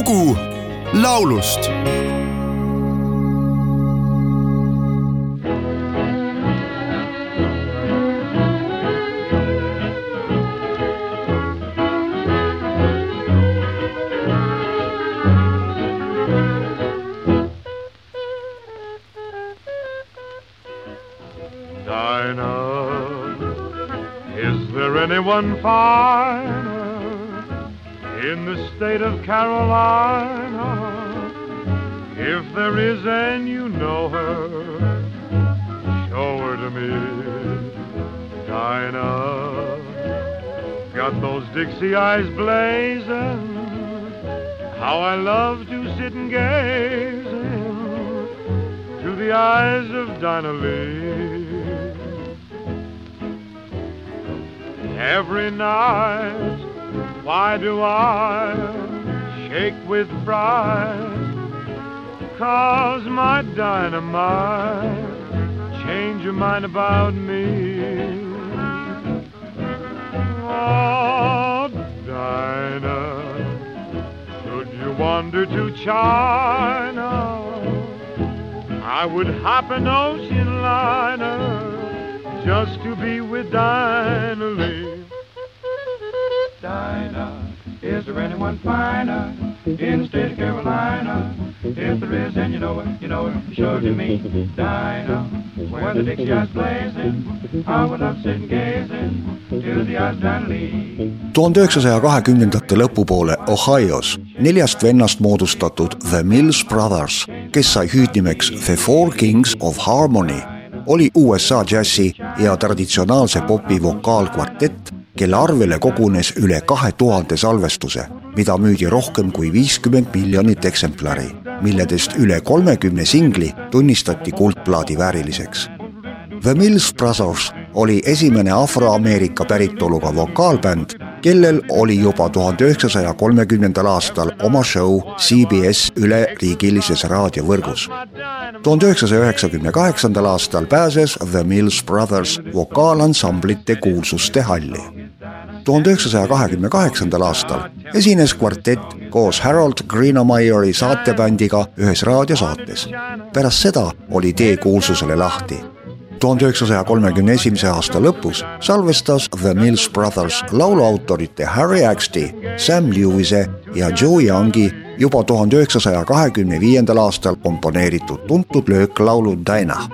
lugu laulust. Dinah, is there anyone finer in the state of Carolina? If there is and you know her, show her to me. Dinah, got those Dixie eyes blazing. How I love to sit and gaze to the eyes of Dinah Lee. Every night, why do I shake with fright? Cause my dynamite change your mind about me. Oh, Dinah, should you wander to China? I would hop an ocean liner just to be with Dinah Dinah, is there anyone finer in the state of Carolina? If there is, and you know it, you know it, it to me. Dinah, where the Dixie eyes blazing, I would love sitting gazing tuhande üheksasaja kahekümnendate lõpupoole Ohios neljast vennast moodustatud The Mills Brothers, kes sai hüüdnimeks The Four Kings of Harmony, oli USA džässi ja traditsionaalse popi vokaalkvartett, kelle arvele kogunes üle kahe tuhande salvestuse, mida müüdi rohkem kui viiskümmend miljonit eksemplari, milledest üle kolmekümne singli tunnistati kuldplaadi vääriliseks. The Mills Brothers oli esimene afroameerika päritoluga vokaalbänd, kellel oli juba tuhande üheksasaja kolmekümnendal aastal oma show CBS üleriigilises raadiovõrgus. tuhande üheksasaja üheksakümne kaheksandal aastal pääses The Mills Brothers vokaalanssamblite kuulsuste halli. tuhande üheksasaja kahekümne kaheksandal aastal esines kvartett koos Harold Greenemeyeri saatebändiga ühes raadiosaates. pärast seda oli tee kuulsusele lahti tuhande üheksasaja kolmekümne esimese aasta lõpus salvestas The Mills Brothers lauluautorite Harry Axtey, Sam Lewise ja Joe Youngi juba tuhande üheksasaja kahekümne viiendal aastal komponeeritud tuntud lööklaulu Dinah.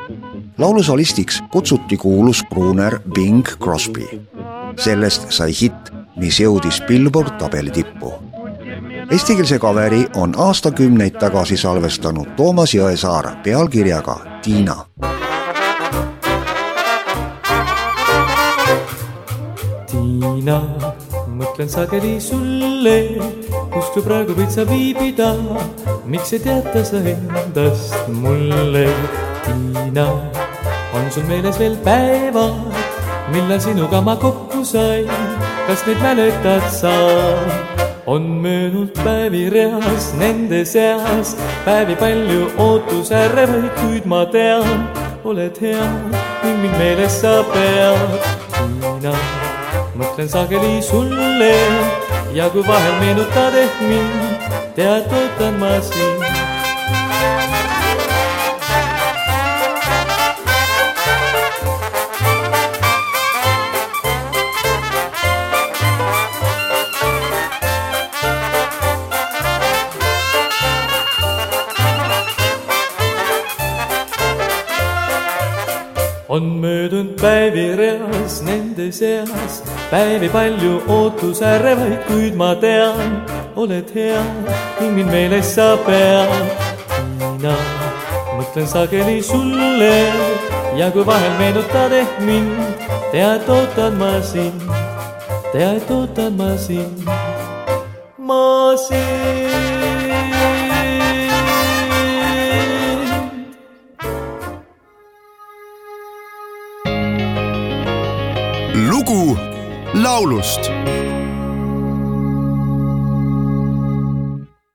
laulu solistiks kutsuti kuulus kruuner Bing Crosby. sellest sai hitt, mis jõudis Billboard tabeli tippu eestikeelse kaveri on aastakümneid tagasi salvestanud Toomas Jõesaar pealkirjaga Tiina Tiina, mõtlen sageli sulle, kus tu praegu võid sa viibida, miks ei teata sa endast mulle? Tiina, on sul meeles veel päevad, millal sinuga ma kokku sain, kas neid mäletad sa? on möödunud päevi reas, nende seas päevi palju ootusärevaid, kuid ma tean, oled hea ning mind meeles sa pead, Tiina mõtlen sageli sulle ja kui vahel meenutad ehk mind, tead, ootan ma sind. On möödunud päevi reas nende seas, päevi palju ootusärevaid, kuid ma tean, oled hea ning mind meeles sa pead. Tiina, mõtlen sageli sulle ja kui vahel meenutad ehk mind, tead, ootan ma sind, tead, ootan ma sind, ma sind. Lugu laulust